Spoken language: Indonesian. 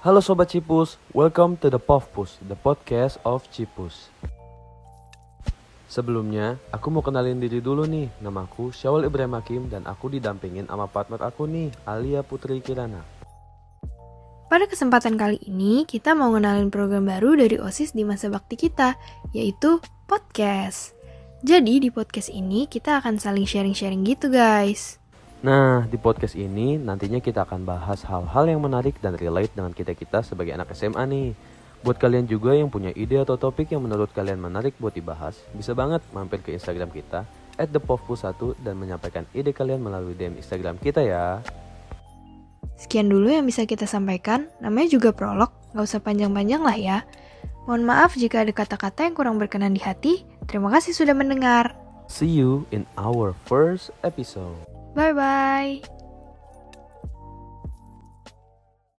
Halo Sobat Cipus, welcome to the Puffpus, the podcast of Cipus. Sebelumnya, aku mau kenalin diri dulu nih. Namaku Syawal Ibrahim Hakim dan aku didampingin sama partner aku nih, Alia Putri Kirana. Pada kesempatan kali ini, kita mau ngenalin program baru dari OSIS di masa bakti kita, yaitu podcast. Jadi di podcast ini kita akan saling sharing-sharing gitu guys. Nah, di podcast ini nantinya kita akan bahas hal-hal yang menarik dan relate dengan kita-kita sebagai anak SMA nih. Buat kalian juga yang punya ide atau topik yang menurut kalian menarik buat dibahas, bisa banget mampir ke Instagram kita at thepoppu1 dan menyampaikan ide kalian melalui DM Instagram kita ya. Sekian dulu yang bisa kita sampaikan, namanya juga prolog, nggak usah panjang-panjang lah ya. Mohon maaf jika ada kata-kata yang kurang berkenan di hati, terima kasih sudah mendengar. See you in our first episode. Bye-bye.